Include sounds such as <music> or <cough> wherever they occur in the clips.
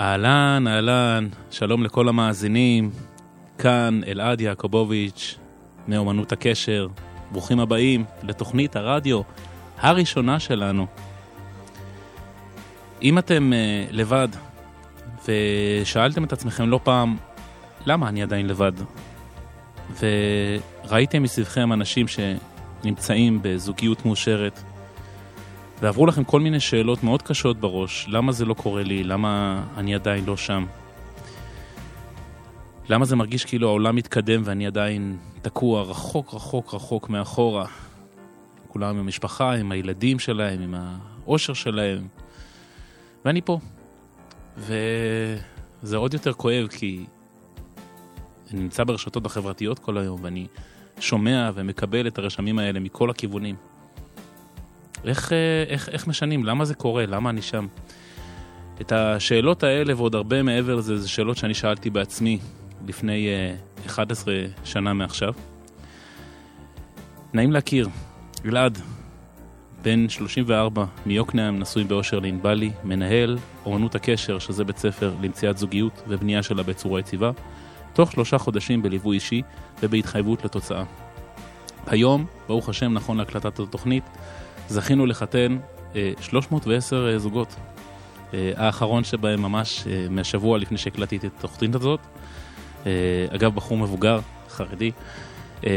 אהלן, אהלן, שלום לכל המאזינים, כאן אלעד יעקובוביץ' מאומנות הקשר, ברוכים הבאים לתוכנית הרדיו הראשונה שלנו. אם אתם uh, לבד ושאלתם את עצמכם לא פעם, למה אני עדיין לבד? וראיתם מסביבכם אנשים שנמצאים בזוגיות מאושרת, ועברו לכם כל מיני שאלות מאוד קשות בראש, למה זה לא קורה לי, למה אני עדיין לא שם? למה זה מרגיש כאילו העולם מתקדם ואני עדיין תקוע רחוק רחוק רחוק מאחורה? כולם עם המשפחה, עם הילדים שלהם, עם האושר שלהם, ואני פה. וזה עוד יותר כואב כי אני נמצא ברשתות החברתיות כל היום ואני שומע ומקבל את הרשמים האלה מכל הכיוונים. איך, אה, איך, איך משנים? למה זה קורה? למה אני שם? את השאלות האלה ועוד הרבה מעבר לזה, זה שאלות שאני שאלתי בעצמי לפני uh, 11 שנה מעכשיו. נעים להכיר, גלעד, בן 34 מיוקנעם, נשוי באושר לענבלי, מנהל אומנות הקשר, שזה בית ספר למציאת זוגיות ובנייה שלה בצורה יציבה, תוך שלושה חודשים בליווי אישי ובהתחייבות לתוצאה. היום, ברוך השם, נכון להקלטת התוכנית, זכינו לחתן אה, 310 אה, זוגות. אה, האחרון שבהם ממש אה, מהשבוע לפני שהקלטתי את התוכנית הזאת. אה, אגב, בחור מבוגר, חרדי. אה,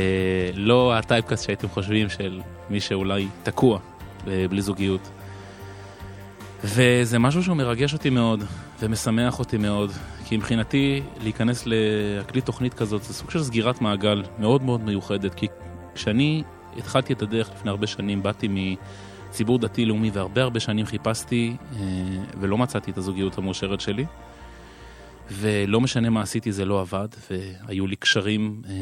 לא הטייפקאסט שהייתם חושבים של מי שאולי תקוע אה, בלי זוגיות. וזה משהו שהוא מרגש אותי מאוד ומשמח אותי מאוד, כי מבחינתי להיכנס להקליט תוכנית כזאת זה סוג של סגירת מעגל מאוד מאוד מיוחדת, כי כשאני התחלתי את הדרך לפני הרבה שנים, באתי מציבור דתי-לאומי והרבה הרבה שנים חיפשתי אה, ולא מצאתי את הזוגיות המאושרת שלי. ולא משנה מה עשיתי, זה לא עבד, והיו לי קשרים אה,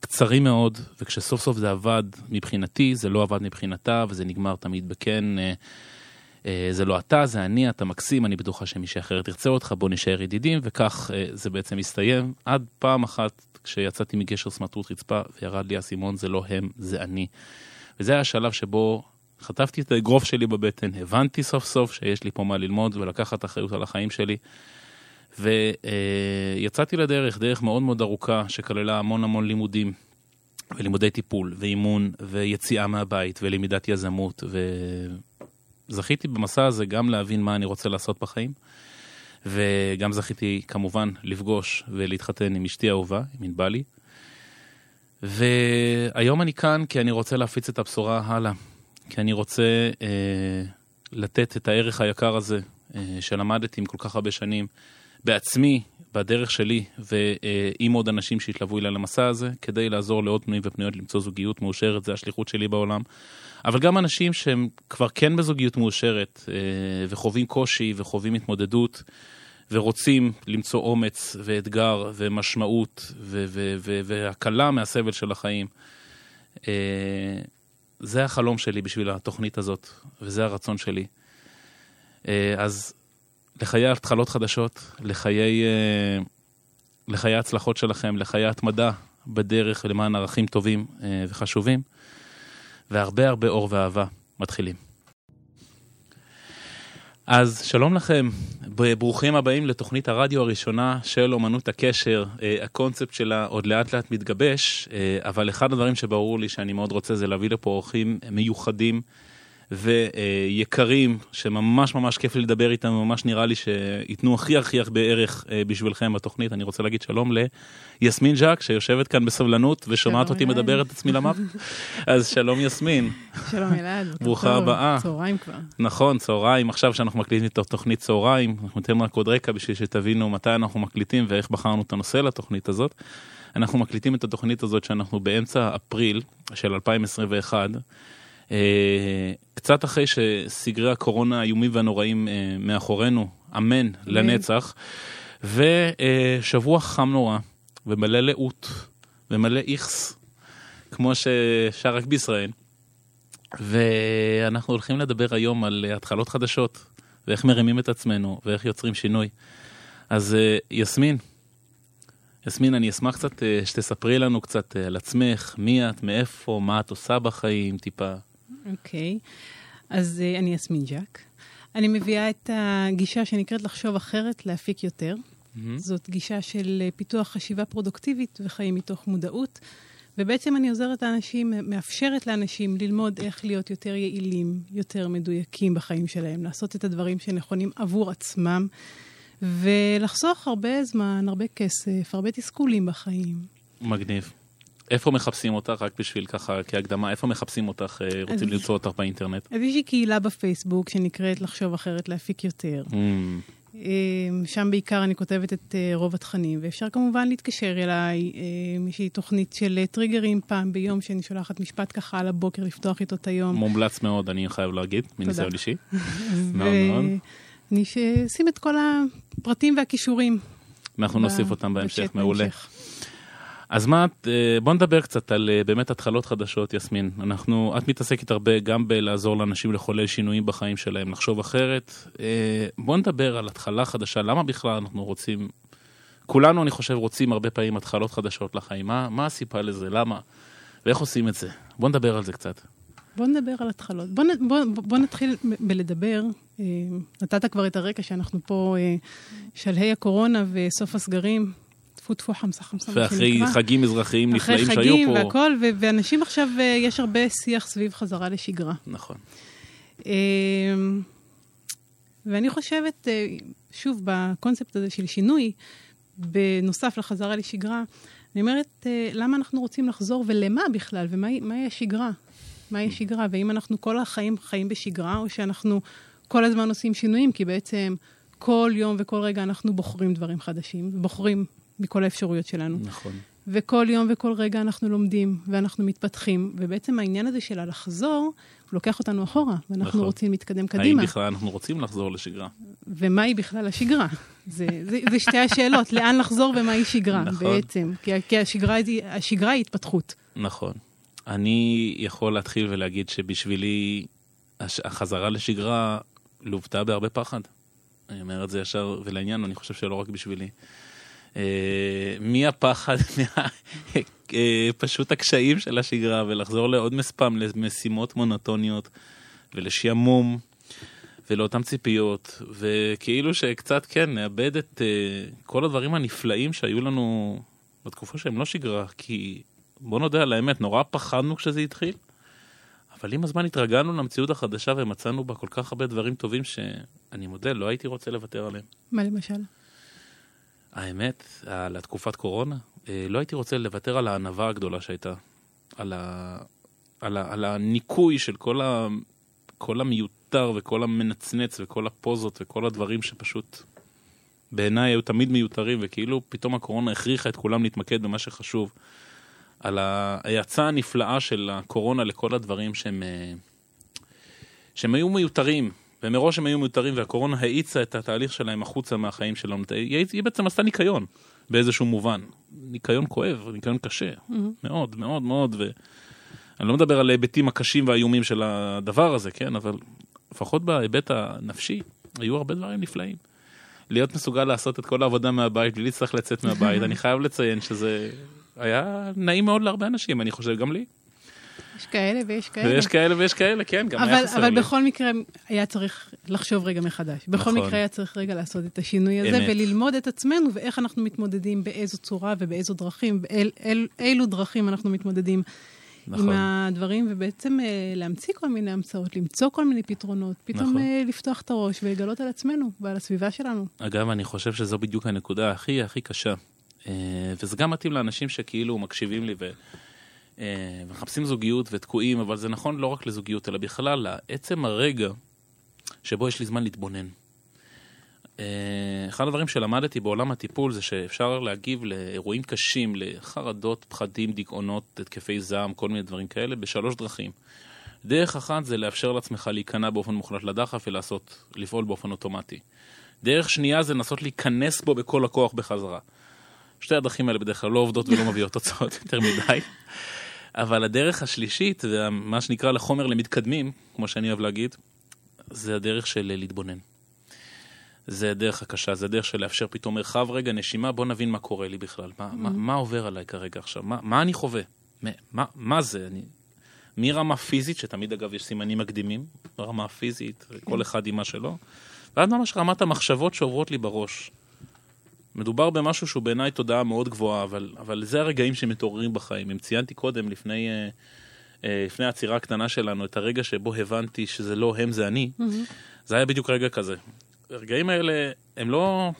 קצרים מאוד, וכשסוף סוף זה עבד מבחינתי, זה לא עבד מבחינתה, וזה נגמר תמיד בכן. אה, זה לא אתה, זה אני, אתה מקסים, אני בטוחה שמישהי אחר תרצה אותך, בוא נשאר ידידים, וכך זה בעצם הסתיים. עד פעם אחת, כשיצאתי מגשר סמרטוט רצפה וירד לי האסימון, זה לא הם, זה אני. וזה היה השלב שבו חטפתי את האגרוף שלי בבטן, הבנתי סוף סוף שיש לי פה מה ללמוד ולקחת אחריות על החיים שלי. ויצאתי לדרך, דרך מאוד מאוד ארוכה, שכללה המון המון לימודים, ולימודי טיפול, ואימון, ויציאה מהבית, ולמידת יזמות, וזכיתי במסע הזה גם להבין מה אני רוצה לעשות בחיים, וגם זכיתי כמובן לפגוש ולהתחתן עם אשתי האהובה, עם ענבלי. והיום אני כאן כי אני רוצה להפיץ את הבשורה הלאה, כי אני רוצה אה, לתת את הערך היקר הזה אה, שלמדתי עם כל כך הרבה שנים. בעצמי, בדרך שלי, ועם עוד אנשים שהתלוו אליי למסע הזה, כדי לעזור לעוד פנויים ופנויות למצוא זוגיות מאושרת, זה השליחות שלי בעולם. אבל גם אנשים שהם כבר כן בזוגיות מאושרת, וחווים קושי וחווים התמודדות, ורוצים למצוא אומץ ואתגר ומשמעות והקלה מהסבל של החיים. זה החלום שלי בשביל התוכנית הזאת, וזה הרצון שלי. אז לחיי התחלות חדשות, לחיי, לחיי ההצלחות שלכם, לחיי התמדה בדרך למען ערכים טובים וחשובים, והרבה הרבה אור ואהבה מתחילים. אז שלום לכם, ברוכים הבאים לתוכנית הרדיו הראשונה של אומנות הקשר. הקונספט שלה עוד לאט לאט מתגבש, אבל אחד הדברים שברור לי שאני מאוד רוצה זה להביא לפה אורחים מיוחדים. ויקרים, שממש ממש כיף לי לדבר איתם, ממש נראה לי שייתנו הכי הכי הרבה ערך בשבילכם בתוכנית. אני רוצה להגיד שלום ליסמין ז'אק, שיושבת כאן בסבלנות ושומעת אותי מדבר את עצמי למוות. <laughs> אז שלום יסמין. שלום אלעד. <laughs> ברוכה הבאה. צהריים כבר. נכון, צהריים. עכשיו שאנחנו מקליטים את התוכנית צהריים, אנחנו ניתן רק עוד רקע בשביל שתבינו מתי אנחנו מקליטים ואיך בחרנו את הנושא לתוכנית הזאת. אנחנו מקליטים את התוכנית הזאת שאנחנו באמצע אפריל של 2021. קצת אחרי שסגרי הקורונה האיומים והנוראים מאחורינו, אמן לנצח, ושבוע חם נורא, ומלא לאות, ומלא איכס, כמו ששר רק בישראל. ואנחנו הולכים לדבר היום על התחלות חדשות, ואיך מרימים את עצמנו, ואיך יוצרים שינוי. אז יסמין, יסמין, אני אשמח קצת שתספרי לנו קצת על עצמך, מי את, מאיפה, מה את עושה בחיים, טיפה. אוקיי. אז uh, אני יסמין ג'אק. אני מביאה את הגישה שנקראת לחשוב אחרת, להפיק יותר. Mm-hmm. זאת גישה של אה, פיתוח חשיבה פרודוקטיבית וחיים מתוך מודעות. ובעצם אני עוזרת לאנשים, מאפשרת לאנשים ללמוד איך להיות יותר יעילים, יותר מדויקים בחיים שלהם, לעשות את הדברים שנכונים עבור עצמם, ולחסוך הרבה זמן, הרבה כסף, הרבה תסכולים בחיים. מגניב. איפה מחפשים אותך, רק בשביל ככה, כהקדמה, איפה מחפשים אותך, אה, רוצים למצוא אותך באינטרנט? אז יש לי קהילה בפייסבוק שנקראת לחשוב אחרת, להפיק יותר. Mm. שם בעיקר אני כותבת את אה, רוב התכנים, ואפשר כמובן להתקשר אליי. יש לי תוכנית של טריגרים פעם ביום, שאני שולחת משפט ככה על הבוקר, לפתוח איתו את היום. מומלץ מאוד, אני חייב להגיד, מניסיון אישי. <laughs> מאוד מאוד. אני אשים את כל הפרטים והכישורים. אנחנו נוסיף אותם בהמשך, מעולה. אז מה, אה, בוא נדבר קצת על אה, באמת התחלות חדשות, יסמין. אנחנו, את מתעסקת הרבה גם בלעזור לאנשים לחולל שינויים בחיים שלהם, לחשוב אחרת. אה, בוא נדבר על התחלה חדשה, למה בכלל אנחנו רוצים, כולנו אני חושב רוצים הרבה פעמים התחלות חדשות לחיים. מה, מה הסיבה לזה, למה, ואיך עושים את זה? בוא נדבר על זה קצת. בוא נדבר על התחלות. בוא, בוא, בוא נתחיל בלדבר. נתת כבר את הרקע שאנחנו פה שלהי הקורונה וסוף הסגרים. טפו טפו חמסה חמסה. ואחרי חגים אזרחיים נפלאים שהיו פה. אחרי חגים והכל, ואנשים עכשיו, אה, יש הרבה שיח סביב חזרה לשגרה. נכון. אמ, ואני חושבת, אה, שוב, בקונספט הזה של שינוי, בנוסף לחזרה לשגרה, אני אומרת, אה, למה אנחנו רוצים לחזור ולמה בכלל, ומהי השגרה? מהי השגרה? והאם אנחנו כל החיים חיים בשגרה, או שאנחנו כל הזמן עושים שינויים, כי בעצם כל יום וכל רגע אנחנו בוחרים דברים חדשים, בוחרים מכל האפשרויות שלנו. נכון. וכל יום וכל רגע אנחנו לומדים ואנחנו מתפתחים, ובעצם העניין הזה של הלחזור, הוא לוקח אותנו אחורה, ואנחנו נכון. רוצים להתקדם קדימה. האם בכלל אנחנו רוצים לחזור לשגרה? ומהי בכלל השגרה? זה, זה, זה שתי השאלות, <laughs> לאן לחזור ומהי שגרה נכון. בעצם, כי, כי השגרה, השגרה היא התפתחות. נכון. אני יכול להתחיל ולהגיד שבשבילי החזרה לשגרה לוותה בהרבה פחד. אני אומר את זה ישר ולעניין, אני חושב שלא רק בשבילי. אה, מהפחד, <laughs> אה, פשוט הקשיים של השגרה ולחזור לעוד מספם למשימות מונוטוניות ולשעמום ולאותן ציפיות וכאילו שקצת כן נאבד את אה, כל הדברים הנפלאים שהיו לנו בתקופה שהם לא שגרה כי בוא נודה על האמת נורא פחדנו כשזה התחיל אבל עם הזמן התרגלנו למציאות החדשה ומצאנו בה כל כך הרבה דברים טובים שאני מודה לא הייתי רוצה לוותר עליהם. מה למשל? האמת, על התקופת קורונה, אה, לא הייתי רוצה לוותר על הענווה הגדולה שהייתה. על, ה... על, ה... על הניקוי של כל, ה... כל המיותר וכל המנצנץ וכל הפוזות וכל הדברים שפשוט בעיניי היו תמיד מיותרים, וכאילו פתאום הקורונה הכריחה את כולם להתמקד במה שחשוב. על ההאצה הנפלאה של הקורונה לכל הדברים שהם, אה, שהם היו מיותרים, ומראש הם היו מיותרים והקורונה האיצה את התהליך שלהם החוצה מהחיים שלנו. היא, היא בעצם עשתה ניקיון באיזשהו מובן. ניקיון כואב, ניקיון קשה, mm-hmm. מאוד מאוד מאוד, ואני לא מדבר על ההיבטים הקשים והאיומים של הדבר הזה, כן, אבל לפחות בהיבט הנפשי, היו הרבה דברים נפלאים. להיות מסוגל לעשות את כל העבודה מהבית בלי להצטרך לצאת מהבית, <laughs> אני חייב לציין שזה היה נעים מאוד להרבה אנשים, אני חושב גם לי. יש כאלה ויש כאלה. ויש כאלה ויש כאלה, כן, גם אבל, היה חסר אבל לי. אבל בכל מקרה היה צריך לחשוב רגע מחדש. בכל נכון. מקרה היה צריך רגע לעשות את השינוי הזה, אמת. וללמוד את עצמנו ואיך אנחנו מתמודדים, באיזו צורה ובאיזו דרכים, ואילו אל, אל, דרכים אנחנו מתמודדים נכון. עם הדברים, ובעצם אה, להמציא כל מיני המצאות, למצוא כל מיני פתרונות, פתאום נכון. אה, לפתוח את הראש ולגלות על עצמנו ועל הסביבה שלנו. אגב, אני חושב שזו בדיוק הנקודה הכי הכי קשה. אה, וזה גם מתאים לאנשים שכאילו מקשיבים לי ו... אה, מחפשים זוגיות ותקועים, אבל זה נכון לא רק לזוגיות, אלא בכלל לעצם הרגע שבו יש לי זמן להתבונן. אה, אחד הדברים שלמדתי בעולם הטיפול זה שאפשר להגיב לאירועים קשים, לחרדות, פחדים, דיכאונות, התקפי זעם, כל מיני דברים כאלה, בשלוש דרכים. דרך אחת זה לאפשר לעצמך להיכנע באופן מוחלט לדחף ולעשות, לפעול באופן אוטומטי. דרך שנייה זה לנסות להיכנס בו בכל הכוח בחזרה. שתי הדרכים האלה בדרך כלל לא עובדות ולא מביאות תוצאות <laughs> יותר מדי. אבל הדרך השלישית, ומה שנקרא לחומר למתקדמים, כמו שאני אוהב להגיד, זה הדרך של להתבונן. זה הדרך הקשה, זה הדרך של לאפשר פתאום מרחב רגע, נשימה, בוא נבין מה קורה לי בכלל. מה, mm-hmm. מה, מה עובר עליי כרגע עכשיו? מה, מה אני חווה? מה, מה זה? אני... מרמה פיזית, שתמיד אגב יש סימנים מקדימים, רמה פיזית, כל אחד עם מה שלו, ועד ממש רמת המחשבות שעוברות לי בראש. מדובר במשהו שהוא בעיניי תודעה מאוד גבוהה, אבל, אבל זה הרגעים שמתעוררים בחיים. אם ציינתי קודם, לפני, אה, אה, לפני העצירה הקטנה שלנו, את הרגע שבו הבנתי שזה לא הם, זה אני, mm-hmm. זה היה בדיוק רגע כזה. הרגעים האלה הם לא,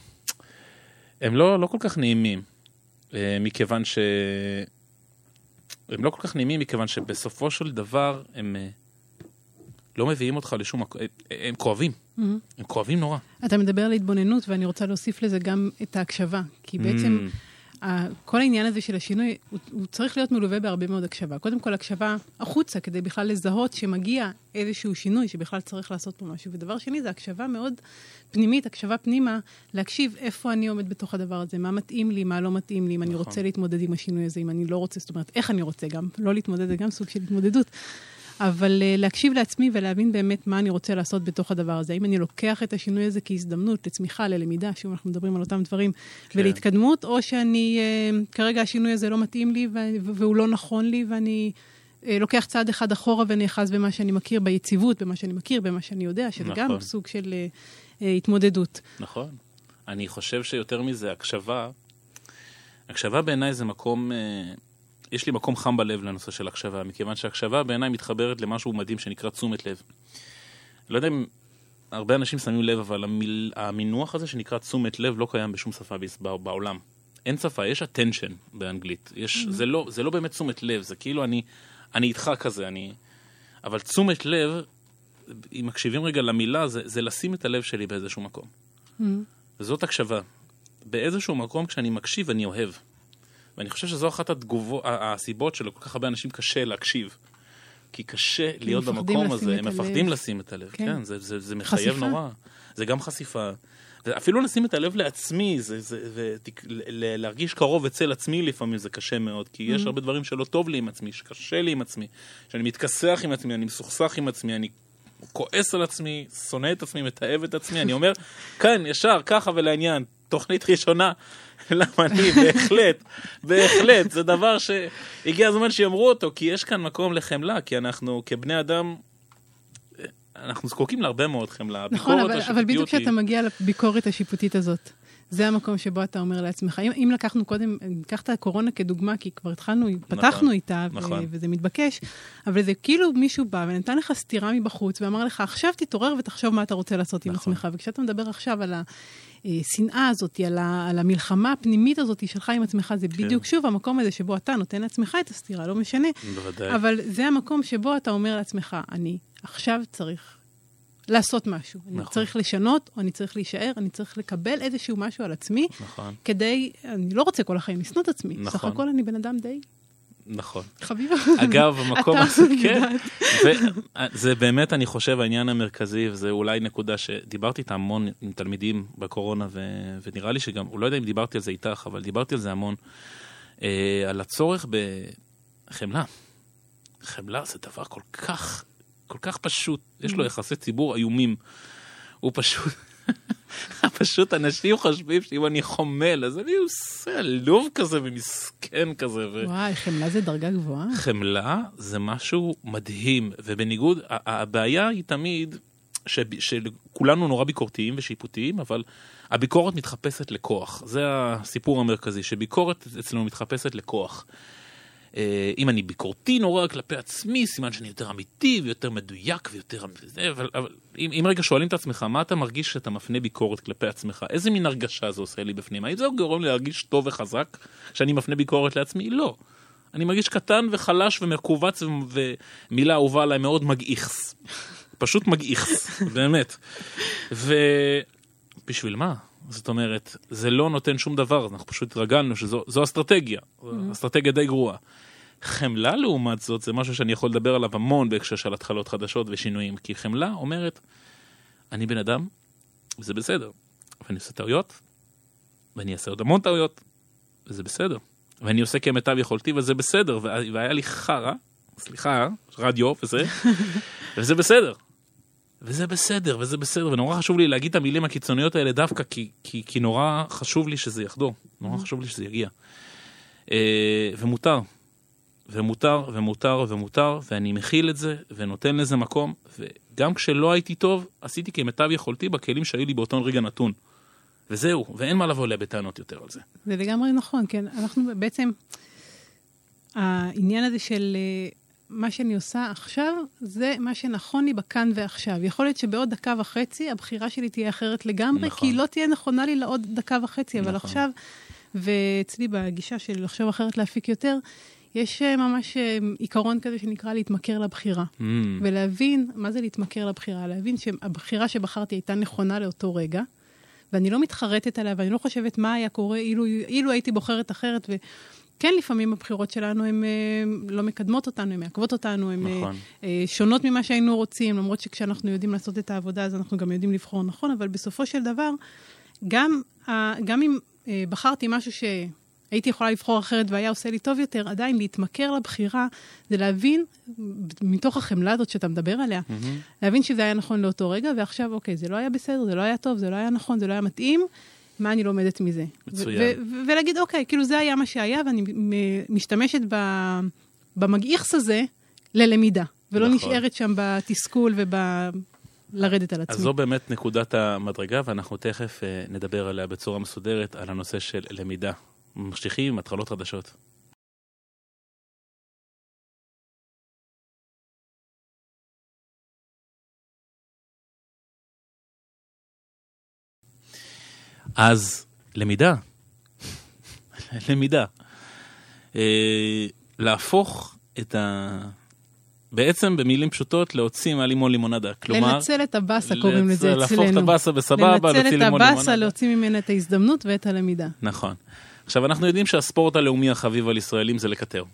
הם לא, לא כל כך נעימים, אה, מכיוון ש... הם לא כל כך נעימים, מכיוון שבסופו של דבר הם לא מביאים אותך לשום מקום, הם כואבים. הם כואבים נורא. אתה מדבר על התבוננות, ואני רוצה להוסיף לזה גם את ההקשבה, כי בעצם... Mm. כל העניין הזה של השינוי, הוא, הוא צריך להיות מלווה בהרבה מאוד הקשבה. קודם כל, הקשבה החוצה, כדי בכלל לזהות שמגיע איזשהו שינוי, שבכלל צריך לעשות פה משהו. ודבר שני, זה הקשבה מאוד פנימית, הקשבה פנימה, להקשיב איפה אני עומד בתוך הדבר הזה, מה מתאים לי, מה לא מתאים לי, אם נכון. אני רוצה להתמודד עם השינוי הזה, אם אני לא רוצה, זאת אומרת, איך אני רוצה גם, לא להתמודד, זה גם סוג של התמודדות. אבל uh, להקשיב לעצמי ולהבין באמת מה אני רוצה לעשות בתוך הדבר הזה. האם אני לוקח את השינוי הזה כהזדמנות לצמיחה, ללמידה, שוב אנחנו מדברים על אותם דברים, כן. ולהתקדמות, או שאני, uh, כרגע השינוי הזה לא מתאים לי והוא לא נכון לי, ואני uh, לוקח צעד אחד אחורה ונאחז במה שאני מכיר, ביציבות, במה שאני מכיר, במה שאני יודע, שזה נכון. גם סוג של uh, התמודדות. נכון. אני חושב שיותר מזה, הקשבה, הקשבה בעיניי זה מקום... Uh... יש לי מקום חם בלב לנושא של הקשבה, מכיוון שהקשבה בעיניי מתחברת למשהו מדהים שנקרא תשומת לב. לא יודע אם הרבה אנשים שמים לב, אבל המיל, המינוח הזה שנקרא תשומת לב לא קיים בשום שפה בעולם. אין שפה, יש attention באנגלית. יש, mm-hmm. זה, לא, זה לא באמת תשומת לב, זה כאילו אני, אני איתך כזה, אני... אבל תשומת לב, אם מקשיבים רגע למילה, זה, זה לשים את הלב שלי באיזשהו מקום. Mm-hmm. וזאת הקשבה. באיזשהו מקום, כשאני מקשיב, אני אוהב. ואני חושב שזו אחת התגובות, הסיבות שלכל כך הרבה אנשים קשה להקשיב. כי קשה להיות במקום הזה, הם מפחדים לשים את הלב. כן, כן זה, זה, זה מחייב חשיפה. נורא. זה גם חשיפה. אפילו לשים את הלב לעצמי, זה, זה, זה, ל- להרגיש קרוב אצל עצמי לפעמים זה קשה מאוד, כי יש mm-hmm. הרבה דברים שלא טוב לי עם עצמי, שקשה לי עם עצמי, שאני מתכסח עם עצמי, אני מסוכסך עם עצמי, אני כועס על עצמי, שונא את עצמי, מתעב את עצמי, אני אומר, כן, ישר, ככה ולעניין, תוכנית ראשונה, <laughs> למה אני, בהחלט, בהחלט, זה דבר שהגיע הזמן שיאמרו אותו, כי יש כאן מקום לחמלה, כי אנחנו כבני אדם, אנחנו זקוקים להרבה מאוד חמלה. נכון, אבל, אבל בדיוק כשאתה מגיע לביקורת השיפוטית הזאת, זה המקום שבו אתה אומר לעצמך, אם, אם לקחנו קודם, ניקח את הקורונה כדוגמה, כי כבר התחלנו, פתחנו נכון, איתה, נכון. וזה מתבקש, אבל זה כאילו מישהו בא ונתן לך סטירה מבחוץ, ואמר לך, עכשיו תתעורר ותחשוב מה אתה רוצה לעשות נכון. עם עצמך. וכשאתה מדבר עכשיו על השנאה הזאת, על, ה- על המלחמה הפנימית הזאת שלך עם עצמך, זה כן. בדיוק שוב המקום הזה שבו אתה נותן לעצמך את הסטירה, לא משנה. בוודאי. אבל זה המקום שבו אתה אומר לעצמך, אני עכשיו צריך לעשות משהו. נכון. אני צריך לשנות, או אני צריך להישאר, אני צריך לקבל איזשהו משהו על עצמי, נכון. כדי, אני לא רוצה כל החיים לשנוא את עצמי. נכון. סך הכל אני בן אדם די... נכון. חביבה. אגב, המקום הזה, כן, זה באמת, אני חושב, העניין המרכזי, וזה אולי נקודה שדיברתי איתה המון עם תלמידים בקורונה, ו, ונראה לי שגם, הוא לא יודע אם דיברתי על זה איתך, אבל דיברתי על זה המון, אה, על הצורך בחמלה. חמלה זה דבר כל כך כל כך פשוט, יש לו mm. יחסי ציבור איומים. הוא פשוט, <laughs> פשוט אנשים חושבים שאם אני חומל, אז אני עושה עלוב כזה ומסכן כזה. ו... וואי, חמלה זה דרגה גבוהה. חמלה זה משהו מדהים, ובניגוד, הבעיה היא תמיד ש... שכולנו נורא ביקורתיים ושיפוטיים, אבל הביקורת מתחפשת לכוח. זה הסיפור המרכזי, שביקורת אצלנו מתחפשת לכוח. אה, אם אני ביקורתי נורא כלפי עצמי, סימן שאני יותר אמיתי ויותר מדויק ויותר... אבל, אבל אם, אם רגע שואלים את עצמך, מה אתה מרגיש כשאתה מפנה ביקורת כלפי עצמך? איזה מין הרגשה זה עושה לי בפנים? האם זה גורם לי להרגיש טוב וחזק כשאני מפנה ביקורת לעצמי? לא. אני מרגיש קטן וחלש ומכווץ ומילה אהובה עליי מאוד מגעיכס. פשוט מגעיכס, <laughs> באמת. ובשביל מה? זאת אומרת, זה לא נותן שום דבר, אנחנו פשוט התרגלנו שזו אסטרטגיה, mm-hmm. אסטרטגיה די גרועה. חמלה לעומת זאת זה משהו שאני יכול לדבר עליו המון בהקשר של התחלות חדשות ושינויים, כי חמלה אומרת, אני בן אדם, וזה בסדר, ואני עושה טעויות, ואני אעשה עוד המון טעויות, וזה בסדר, ואני עושה כמיטב יכולתי וזה בסדר, והיה לי חרא, סליחה, רדיו וזה, <laughs> וזה בסדר. וזה בסדר, וזה בסדר, ונורא חשוב לי להגיד את המילים הקיצוניות האלה דווקא כי, כי, כי נורא חשוב לי שזה יחדור, נורא. חשוב לי שזה יגיע. אה, ומותר, ומותר ומותר ומותר, ואני מכיל את זה ונותן לזה מקום, וגם כשלא הייתי טוב, עשיתי כמיטב יכולתי בכלים שהיו לי באותו רגע נתון. וזהו, ואין מה לבוא אליה בטענות יותר על זה. זה לגמרי נכון, כן. אנחנו בעצם, העניין הזה של אה, מה שאני עושה עכשיו, זה מה שנכון לי בכאן ועכשיו. יכול להיות שבעוד דקה וחצי הבחירה שלי תהיה אחרת לגמרי, נכון. כי היא לא תהיה נכונה לי לעוד דקה וחצי, אבל נכון. עכשיו, ואצלי בגישה של לחשוב אחרת להפיק יותר, יש אה, ממש אה, עיקרון כזה שנקרא להתמכר לבחירה. Mm. ולהבין מה זה להתמכר לבחירה, להבין שהבחירה שבחרתי הייתה נכונה לאותו רגע, ואני לא מתחרטת עליה, ואני לא חושבת מה היה קורה אילו, אילו הייתי בוחרת אחרת. וכן, לפעמים הבחירות שלנו הן אה, לא מקדמות אותנו, הן מעכבות אותנו, הן נכון. שונות ממה שהיינו רוצים, למרות שכשאנחנו יודעים לעשות את העבודה, אז אנחנו גם יודעים לבחור נכון, אבל בסופו של דבר, גם, גם אם בחרתי משהו ש... הייתי יכולה לבחור אחרת והיה עושה לי טוב יותר, עדיין להתמכר לבחירה, זה להבין, מתוך החמלה הזאת שאתה מדבר עליה, mm-hmm. להבין שזה היה נכון לאותו רגע, ועכשיו, אוקיי, זה לא היה בסדר, זה לא היה טוב, זה לא היה נכון, זה לא היה מתאים, מה אני לומדת מזה? מצוין. ולהגיד, אוקיי, כאילו זה היה מה שהיה, ואני משתמשת במגעיכס הזה ללמידה, ולא נכון. נשארת שם בתסכול וב... לרדת על עצמי. אז זו באמת נקודת המדרגה, ואנחנו תכף uh, נדבר עליה בצורה מסודרת, על הנושא של למידה ממשיכים עם התחלות חדשות. אז למידה, <laughs> למידה, אה, להפוך את ה... בעצם במילים פשוטות להוציא מהלימון לימונדה, כלומר... לנצל את הבאסה קוראים לזה אצלנו. להפוך את הבאסה בסבבה, להוציא לימון לימונדה. לנצל את הבאסה, להוציא ממנה את ההזדמנות ואת הלמידה. נכון. עכשיו, אנחנו יודעים שהספורט הלאומי החביב על ישראלים זה לקטר.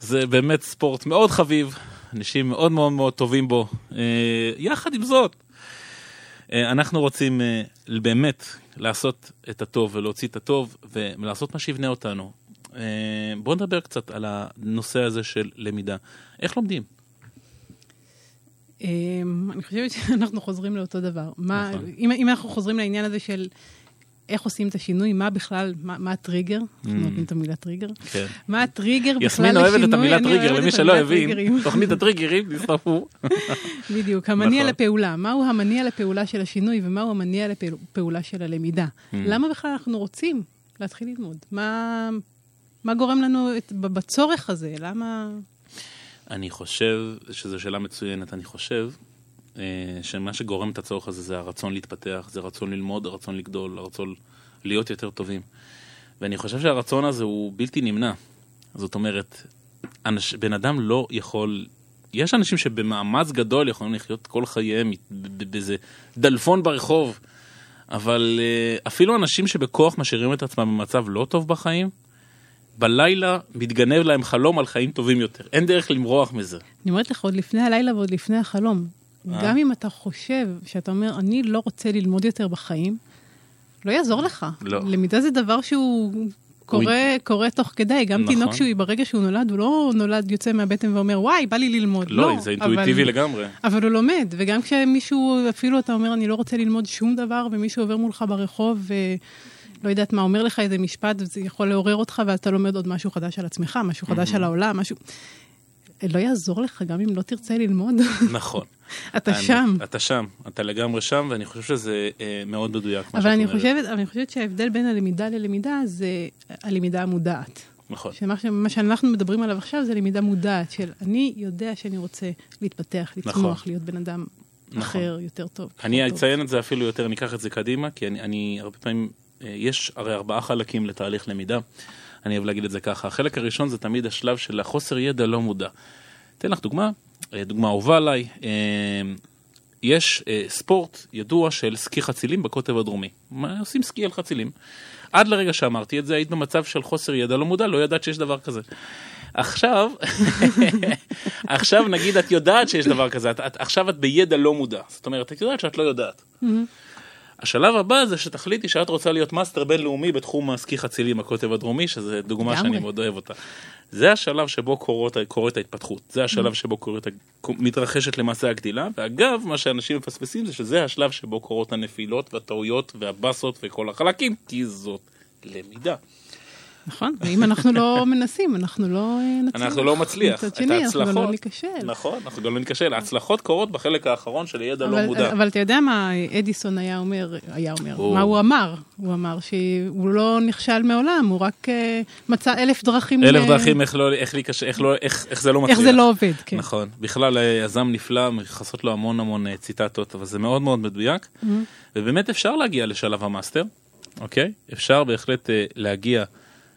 זה באמת ספורט מאוד חביב, אנשים מאוד מאוד מאוד טובים בו. אה, יחד עם זאת, אה, אנחנו רוצים אה, באמת לעשות את הטוב ולהוציא את הטוב ולעשות מה שיבנה אותנו. בואו נדבר קצת על הנושא הזה של למידה. איך לומדים? אני חושבת <laughs> שאנחנו חוזרים לאותו דבר. נכון. אם אנחנו חוזרים לעניין הזה של איך עושים את השינוי, מה בכלל, מה, מה הטריגר, אנחנו mm. אוהבים את המילה טריגר, כן. מה הטריגר בכלל לשינוי, יסמין אוהבת את המילה טריגר, למי שלא הבין, תוכנית הטריגרים, <laughs> נשרפו. בדיוק, המניע נכון. לפעולה, מהו המניע לפעולה של השינוי ומהו המניע לפעולה של הלמידה. Mm. למה בכלל אנחנו רוצים להתחיל ללמוד? מה, מה גורם לנו את, בצורך הזה? למה... אני חושב שזו שאלה מצוינת, אני חושב שמה שגורם את הצורך הזה זה הרצון להתפתח, זה רצון ללמוד, הרצון לגדול, הרצון להיות יותר טובים. ואני חושב שהרצון הזה הוא בלתי נמנע. זאת אומרת, אנש, בן אדם לא יכול... יש אנשים שבמאמץ גדול יכולים לחיות כל חייהם באיזה דלפון ברחוב, אבל אה, אפילו אנשים שבכוח משאירים את עצמם במצב לא טוב בחיים, בלילה מתגנב להם חלום על חיים טובים יותר. אין דרך למרוח מזה. אני אומרת לך, עוד לפני הלילה ועוד לפני החלום. אה? גם אם אתה חושב שאתה אומר, אני לא רוצה ללמוד יותר בחיים, לא יעזור לך. לא. למידה זה דבר שהוא קורה, קורה תוך כדי. גם נכון. תינוק שהוא, ברגע שהוא נולד, הוא לא נולד, יוצא מהבטן ואומר, וואי, בא לי ללמוד. לא, לא זה אינטואיטיבי אבל, לגמרי. אבל הוא לומד, וגם כשמישהו, אפילו אתה אומר, אני לא רוצה ללמוד שום דבר, ומישהו עובר מולך ברחוב, ו... לא יודעת מה, אומר לך איזה משפט, וזה יכול לעורר אותך, ואז אתה לומד עוד משהו חדש על עצמך, משהו חדש על העולם, משהו... לא יעזור לך גם אם לא תרצה ללמוד. נכון. <laughs> אתה שם. אתה שם, אתה לגמרי שם, ואני חושב שזה אה, מאוד מדויק. אבל אני חושבת, אני חושבת שההבדל בין הלמידה ללמידה זה הלמידה המודעת. נכון. שמה מה שאנחנו מדברים עליו עכשיו זה למידה מודעת, של אני יודע שאני רוצה להתפתח, לצמוח, נכון. להיות בן אדם נכון. אחר, יותר טוב. אני אציין את זה אפילו יותר, אני אקח את זה קדימה, כי אני, אני הרבה פעמים, אה, יש הרי ארבעה חלקים לתהליך למידה. אני אוהב להגיד את זה ככה. החלק הראשון זה תמיד השלב של החוסר ידע לא מודע. אתן לך דוגמה, אה, דוגמה אהובה עליי. אה, יש אה, ספורט ידוע של סקי חצילים בקוטב הדרומי. עושים סקי על חצילים? עד לרגע שאמרתי את זה, היית במצב של חוסר ידע לא מודע, לא ידעת שיש דבר כזה. עכשיו, <laughs> עכשיו נגיד את יודעת שיש דבר כזה, את, את, עכשיו את בידע לא מודע, זאת אומרת, את יודעת שאת לא יודעת. השלב הבא זה שתחליטי שאת רוצה להיות מאסטר בינלאומי בתחום הסקי חצילים הקוטב הדרומי, שזה דוגמה שאני מאוד אוהב אותה. זה השלב שבו קורית, קורית ההתפתחות, זה השלב שבו קורית, מתרחשת למעשה הגדילה, ואגב, מה שאנשים מפספסים זה שזה השלב שבו קורות הנפילות והטעויות והבאסות וכל החלקים, כי זאת למידה. נכון, ואם אנחנו לא <laughs> מנסים, אנחנו לא נצליח. אנחנו לא מצליח. מצד שני, אנחנו גם לא ניכשל. נכון, אנחנו גם לא ניכשל. ההצלחות קורות בחלק האחרון של ידע לא מודע. אבל אתה יודע מה אדיסון היה אומר, היה אומר, מה הוא אמר? הוא אמר שהוא לא נכשל מעולם, הוא רק מצא אלף דרכים... אלף דרכים איך זה לא מצליח. איך זה לא עובד, כן. נכון. בכלל, יזם נפלא, מיוחסות לו המון המון ציטטות, אבל זה מאוד מאוד מדויק. ובאמת אפשר להגיע לשלב המאסטר, אוקיי? אפשר בהחלט להגיע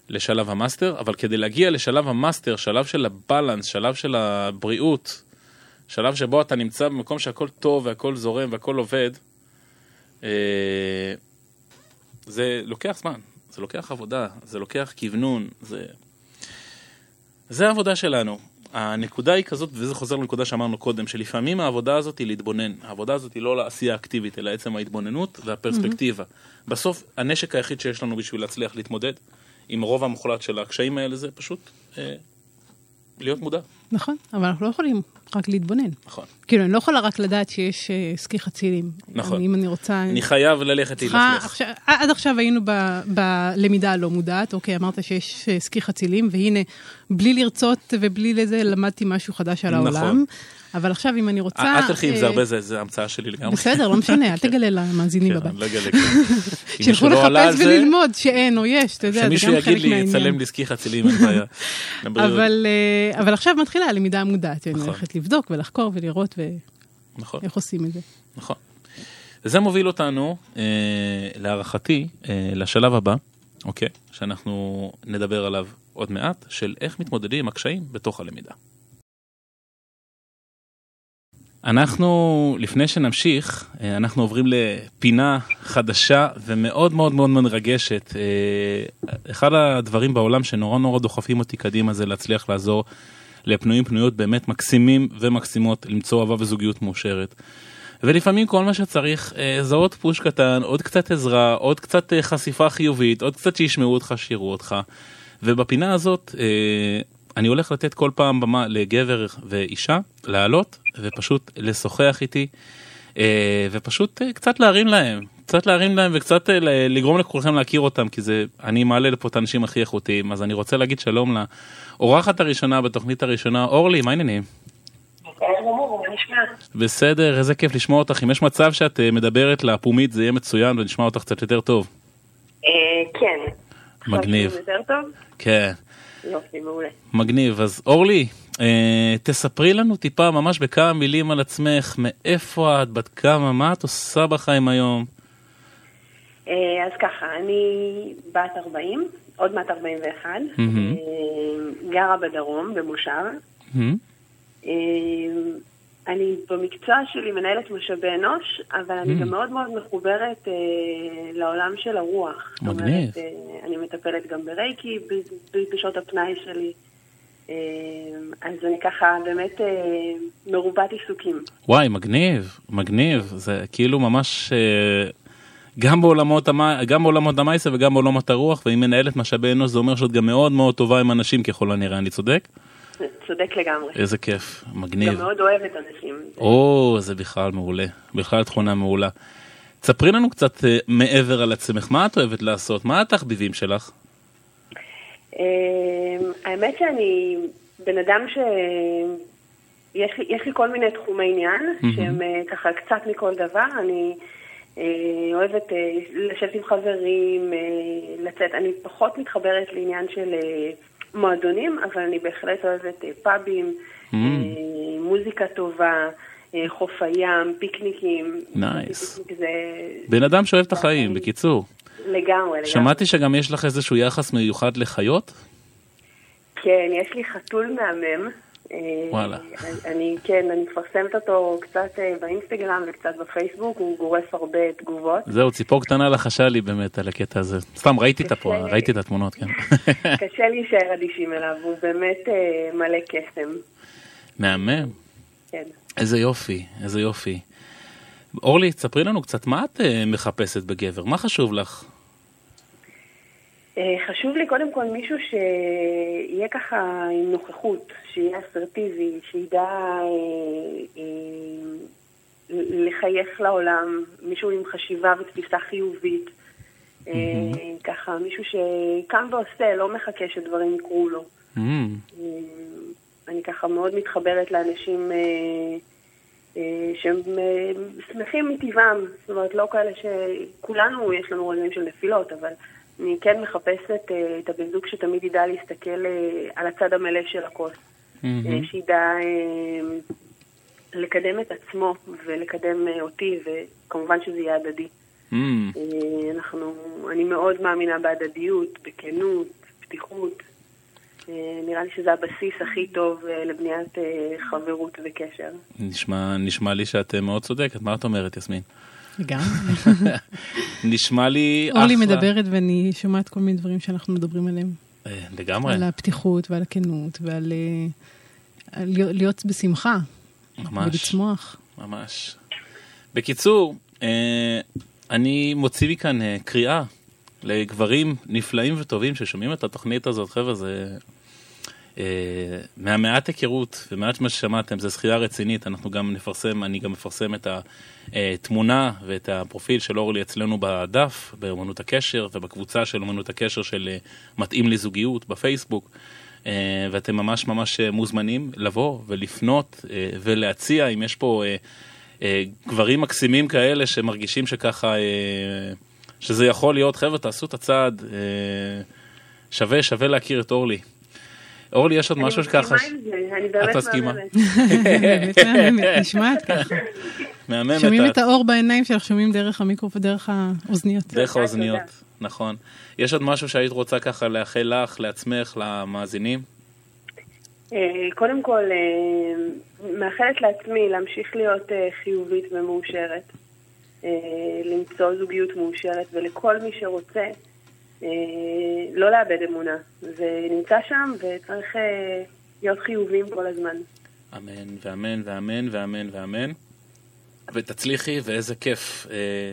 לשלב המאסטר, אבל כדי להגיע לשלב המאסטר, שלב של ה balance, שלב של הבריאות, שלב שבו אתה נמצא במקום שהכל טוב והכל זורם והכל עובד, זה לוקח זמן, זה לוקח עבודה, זה לוקח כוונון, זה... זה העבודה שלנו. הנקודה היא כזאת, וזה חוזר לנקודה שאמרנו קודם, שלפעמים העבודה הזאת היא להתבונן. העבודה הזאת היא לא לעשייה אקטיבית, אלא עצם ההתבוננות והפרספקטיבה. Mm-hmm. בסוף, הנשק היחיד שיש לנו בשביל להצליח להתמודד עם רוב המוחלט של הקשיים האלה זה פשוט אה, להיות מודע. נכון, אבל אנחנו לא יכולים רק להתבונן. נכון. כאילו, אני לא יכולה רק לדעת שיש אה, סקי חצילים. נכון. אני, אם אני רוצה... אני חייב ללכת להילכלך. עכשיו, עד עכשיו היינו ב, בלמידה הלא מודעת, אוקיי, אמרת שיש אה, סקי חצילים, והנה, בלי לרצות ובלי לזה, למדתי משהו חדש על העולם. נכון. אבל עכשיו, אם אני רוצה... אל תלכי עם זה הרבה, זה המצאה שלי לגמרי. בסדר, לא משנה, אל <laughs> תגלה למאזינים כן, בבית. אני לא אגלה <laughs> כלום. שילכו לחפש וללמוד שאין או יש, אתה יודע, זה גם חלק שמישהו מהעניין. יגיד לי, יצלם לי סקי חצילים, אין בעיה. <laughs> אבל, אה, אבל עכשיו מתחילה הלמידה המודעת, אני נכון. הולכת לבדוק ולחקור ולראות נכון, ואיך עושים את זה. נכון. וזה מוביל אותנו, אה, להערכתי, אה, לשלב הבא, אוקיי? שאנחנו נדבר עליו עוד מעט, של איך מתמודדים עם הקשיים בתוך הלמידה. אנחנו, לפני שנמשיך, אה, אנחנו עוברים לפינה חדשה ומאוד מאוד מאוד מרגשת. אה, אחד הדברים בעולם שנורא נורא דוחפים אותי קדימה זה להצליח לעזור לפנויים פנויות באמת מקסימים ומקסימות למצוא אהבה וזוגיות מאושרת. ולפעמים כל מה שצריך אה, זה עוד פוש קטן, עוד קצת עזרה, עוד קצת חשיפה חיובית, עוד קצת שישמעו אותך, שיראו אותך. ובפינה הזאת אני הולך לתת כל פעם במה לגבר ואישה לעלות ופשוט לשוחח איתי ופשוט קצת להרים להם, קצת להרים להם וקצת לגרום לכולכם להכיר אותם כי זה, אני מעלה לפה את האנשים הכי איכותיים אז אני רוצה להגיד שלום לאורחת הראשונה בתוכנית הראשונה, אורלי, מה העניינים? בסדר, איזה כיף לשמוע אותך. אם יש מצב שאת מדברת לפומית זה יהיה מצוין ונשמע אותך קצת יותר טוב. כן. מגניב. יותר טוב? כן. יופי, מעולה. מגניב. אז אורלי, אה, תספרי לנו טיפה, ממש בכמה מילים על עצמך, מאיפה את, בת כמה, מה את עושה בחיים היום? אה, אז ככה, אני בת 40, עוד מעט 41, Mm-hmm. אה, גרה בדרום, במושב. אה, אני במקצוע שלי מנהלת משאבי אנוש, אבל אני Mm. גם מאוד מאוד מחוברת אה, לעולם של הרוח. זאת מגניב. אומרת, אה, אני מטפלת גם ברייקי בשעות הפנאי שלי. אה, אז אני ככה באמת אה, מרובת עיסוקים. וואי, מגניב, מגניב, זה כאילו ממש אה, גם בעולמות, המ... גם בעולמות המייסה וגם בעולמות הרוח, ואם מנהלת משאבי אנוש זה אומר שאת גם מאוד מאוד טובה עם אנשים ככל הנראה, אני צודק? צודק לגמרי. איזה כיף, גם מגניב. מאוד אוהבת אנשים. או, זה בכלל מעולה, בכלל תכונה מעולה. תספרי לנו קצת אה, מעבר על עצמך, מה את אוהבת לעשות? מה התחביבים שלך? אה, האמת שאני בן אדם ש... יש לי, יש לי כל מיני תחומי עניין, מהמם. שהם אה, ככה קצת מכל דבר. אני אוהבת אה, לשבת עם חברים, אה, לצאת. אני פחות מתחברת לעניין של אה, מועדונים, אבל אני בהחלט אוהבת אה, פאבים, Mm. אה, מוזיקה טובה, אה, חוף הים, פיקניקים. נייס. זה בן אדם שאוהב את החיים, בקיצור. לגמרי, לגמרי. שמעתי שגם יש לך איזשהו יחס מיוחד לחיות? כן, יש לי חתול מהמם. אה, וואלה. אני, כן, אני מפרסמת אותו קצת אה, באינסטגרם וקצת בפייסבוק, הוא גורף הרבה תגובות. זהו, ציפור קטנה לחשה לי באמת על הקטע הזה. סתם, ראיתי את הפו... קשה. ראיתי את התמונות, כן. <laughs> קשה להישאר אדישים אליו, הוא באמת אה, מלא קסם. מהמם. כן. איזה יופי, איזה יופי. אורלי, תספרי לנו קצת, מה את אה, מחפשת בגבר? מה חשוב לך? אה, חשוב לי קודם כל מישהו שיהיה ככה עם נוכחות, שיהיה אסרטיבי, שידע אה, אה, לחייך לעולם, מישהו עם חשיבה ותפיסה חיובית. ככה, מישהו שקם ועושה, לא מחכה שדברים יקרו לו. אני ככה מאוד מתחברת לאנשים שהם שמחים מטבעם, זאת אומרת, לא כאלה שכולנו יש לנו רגעים של נפילות, אבל אני כן מחפשת את הבן זוג שתמיד ידע להסתכל על הצד המלא של הכוס. mm-hmm. שידע לקדם את עצמו ולקדם אותי, וכמובן שזה יהיה הדדי. Mm. אנחנו, אני מאוד מאמינה בהדדיות, בכנות, פתיחות. נראה לי שזה הבסיס הכי טוב לבניית חברות וקשר. נשמע, נשמע לי שאת מאוד צודקת, מה את אומרת, יסמין? לגמרי. <laughs> נשמע לי אחלה. אורלי מדברת ואני שומעת כל מיני דברים שאנחנו מדברים עליהם. לגמרי. על הפתיחות ועל הכנות ועל להיות בשמחה. ממש. ולצמוח. ממש. בקיצור, אני מוציא מכאן קריאה לגברים נפלאים וטובים ששומעים את התוכנית הזאת, חבר'ה, זה... מהמעט היכרות ומעט מה ששמעתם, זה זכייה רצינית, אנחנו גם נפרסם, אני גם מפרסם את התמונה ואת הפרופיל של אורלי אצלנו בדף, באמנות הקשר ובקבוצה של אמנות הקשר של מתאים לזוגיות בפייסבוק. ואתם ממש ממש מוזמנים לבוא ולפנות ולהציע, אם יש פה גברים מקסימים כאלה שמרגישים שככה, שזה יכול להיות, חבר'ה, תעשו את הצעד, שווה, שווה להכיר את אורלי. אורלי, יש עוד משהו שככה... אני מסכימה עם זה, אני באמת מהממת. באמת מהממת, נשמעת ככה. <laughs> מהממת. שומעים את האור בעיניים שלך, שומעים דרך המיקרופון, דרך האוזניות. דרך האוזניות, נכון. יש עוד משהו שהיית רוצה ככה לאחל לך, לעצמך, למאזינים? קודם כל, מאחלת לעצמי להמשיך להיות חיובית ומאושרת, למצוא זוגיות מאושרת, ולכל מי שרוצה, לא לאבד אמונה. זה נמצא שם וצריך להיות חיוביים כל הזמן. אמן ואמן ואמן ואמן ואמן. ותצליחי, ואיזה כיף.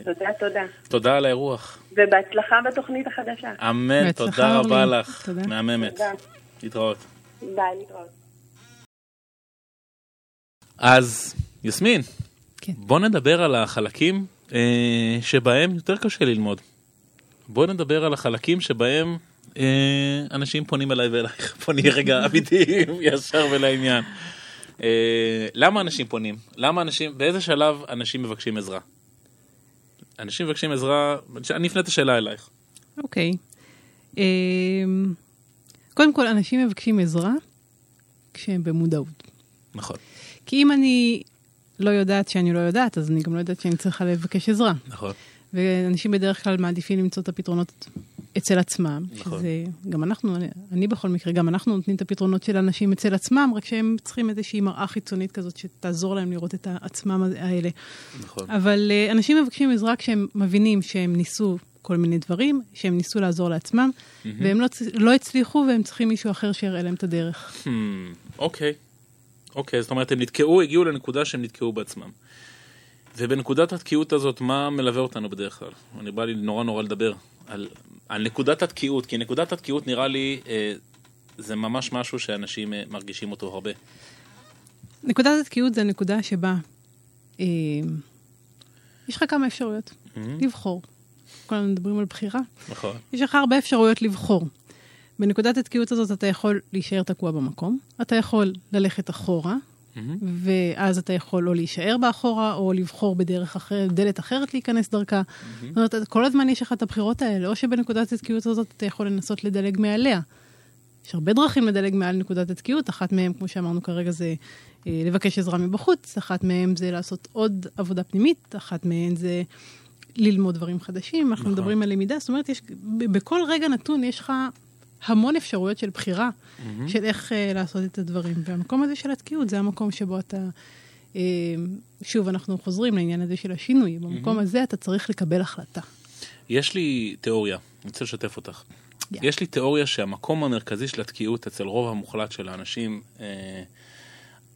תודה, תודה. תודה על האירוח. ובהצלחה בתוכנית החדשה. אמן, תודה רבה לך. תודה. מהממת. תודה. להתראות. ביי, להתראות. אז, יסמין, כן. בוא נדבר על החלקים אה, שבהם יותר קשה ללמוד. בוא נדבר על החלקים שבהם אה, אנשים פונים אליי ואלייך. <laughs> נהיה רגע אמיתיים, <laughs> ישר ולעניין. אה, למה אנשים פונים? למה אנשים, באיזה שלב אנשים מבקשים עזרה? אנשים מבקשים עזרה, אני אפנה את השאלה אלייך. אוקיי. אה, קודם כל, אנשים מבקשים עזרה כשהם במודעות. נכון. כי אם אני לא יודעת שאני לא יודעת, אז אני גם לא יודעת שאני צריכה לבקש עזרה. נכון. ואנשים בדרך כלל מעדיפים למצוא את הפתרונות אצל עצמם, נכון. שזה, גם אנחנו, אני, אני בכל מקרה, גם אנחנו נותנים את הפתרונות של אנשים אצל עצמם, רק שהם צריכים איזושהי מראה חיצונית כזאת שתעזור להם לראות את עצמם האלה. נכון. אבל uh, אנשים מבקשים עזרה כשהם מבינים שהם ניסו כל מיני דברים, שהם ניסו לעזור לעצמם, mm-hmm. והם לא, לא הצליחו והם צריכים מישהו אחר שיראה להם את הדרך. Hmm, אוקיי. אוקיי, זאת אומרת, הם נתקעו, הגיעו לנקודה שהם נתקעו בעצמם. ובנקודת התקיעות הזאת, מה מלווה אותנו בדרך כלל? אני בא לי נורא נורא לדבר על, על נקודת התקיעות, כי נקודת התקיעות נראה לי, אה, זה ממש משהו שאנשים אה, מרגישים אותו הרבה. נקודת התקיעות זה הנקודה שבה אה, יש לך כמה אפשרויות Mm-hmm. לבחור. כולנו מדברים על בחירה. נכון. יש לך הרבה אפשרויות לבחור. בנקודת התקיעות הזאת אתה יכול להישאר תקוע במקום, אתה יכול ללכת אחורה, Mm-hmm. ואז אתה יכול או להישאר באחורה, או לבחור בדרך אחרת, דלת אחרת להיכנס דרכה. Mm-hmm. זאת אומרת, כל הזמן יש לך את הבחירות האלה, או שבנקודת התקיעות הזאת אתה יכול לנסות לדלג מעליה. יש הרבה דרכים לדלג מעל נקודת התקיעות, אחת מהן, כמו שאמרנו כרגע, זה אה, לבקש עזרה מבחוץ, אחת מהן זה לעשות עוד עבודה פנימית, אחת מהן זה ללמוד דברים חדשים, אנחנו נכון. מדברים על למידה, זאת אומרת, יש, בכל רגע נתון יש לך המון אפשרויות של בחירה, Mm-hmm. של איך uh, לעשות את הדברים. והמקום הזה של התקיעות זה המקום שבו אתה, uh, שוב, אנחנו חוזרים לעניין הזה של השינוי, במקום הזה אתה צריך לקבל החלטה. יש לי תיאוריה, אני רוצה לשתף אותך. יאללה. יש לי תיאוריה שהמקום המרכזי של התקיעות אצל רוב המוחלט של האנשים, אה,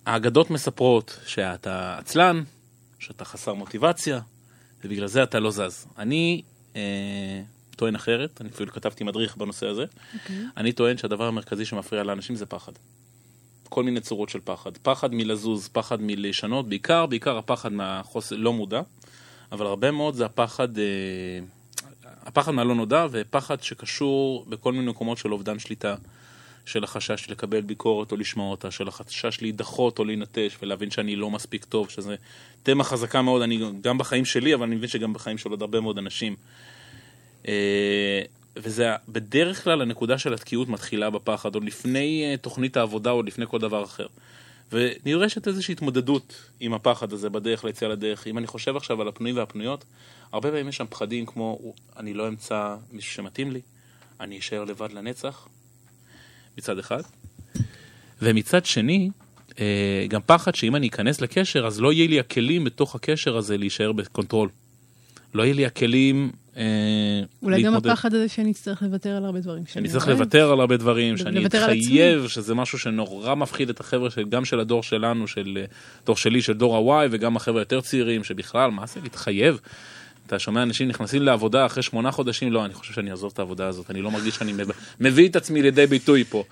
האגדות מספרות שאתה עצלן, שאתה חסר מוטיבציה, ובגלל זה אתה לא זז. אני אה, טוען אחרת, אני אפילו כתבתי מדריך בנושא הזה, אוקיי. אני טוען שהדבר המרכזי שמפריע לאנשים זה פחד. כל מיני צורות של פחד. פחד מלזוז, פחד מלשנות, בעיקר, בעיקר הפחד מהחוסר, לא מודע, אבל הרבה מאוד זה הפחד, אה, הפחד מהלא נודע ופחד שקשור בכל מיני מקומות של אובדן שליטה, של החשש לקבל ביקורת או לשמוע אותה, של החשש להידחות או להינטש ולהבין שאני לא מספיק טוב, שזה תמה חזקה מאוד, אני גם בחיים שלי, אבל אני מבין שגם בחיים של עוד הרבה מאוד אנשים. אה, וזה בדרך כלל הנקודה של התקיעות מתחילה בפחד, עוד לפני אה, תוכנית העבודה, או לפני כל דבר אחר. ונדרשת איזושהי התמודדות עם הפחד הזה בדרך ליציאה לדרך. אם אני חושב עכשיו על הפנויים והפנויות, הרבה פעמים יש שם פחדים כמו, אני לא אמצא מישהו שמתאים לי, אני אשאר לבד לנצח, מצד אחד. ומצד שני, אה, גם פחד שאם אני אכנס לקשר, אז לא יהיה לי הכלים בתוך הקשר הזה להישאר ב control. לא יהיה לי הכלים אה, אולי גם הפחד הזה שאני אצטרך לוותר על הרבה דברים. שאני צריך לוותר על הרבה דברים, שאני אתחייב, שזה משהו שנורא מפחיד את החבר'ה, גם של הדור שלנו, של דור שלי, של דור ה-Y, וגם החבר'ה יותר צעירים, שבכלל, מה זה להתחייב? אתה שומע אנשים נכנסים לעבודה אחרי שמונה חודשים, לא, אני חושב שאני אעזוב את העבודה הזאת, אני לא מרגיש שאני מביא את עצמי לידי ביטוי פה.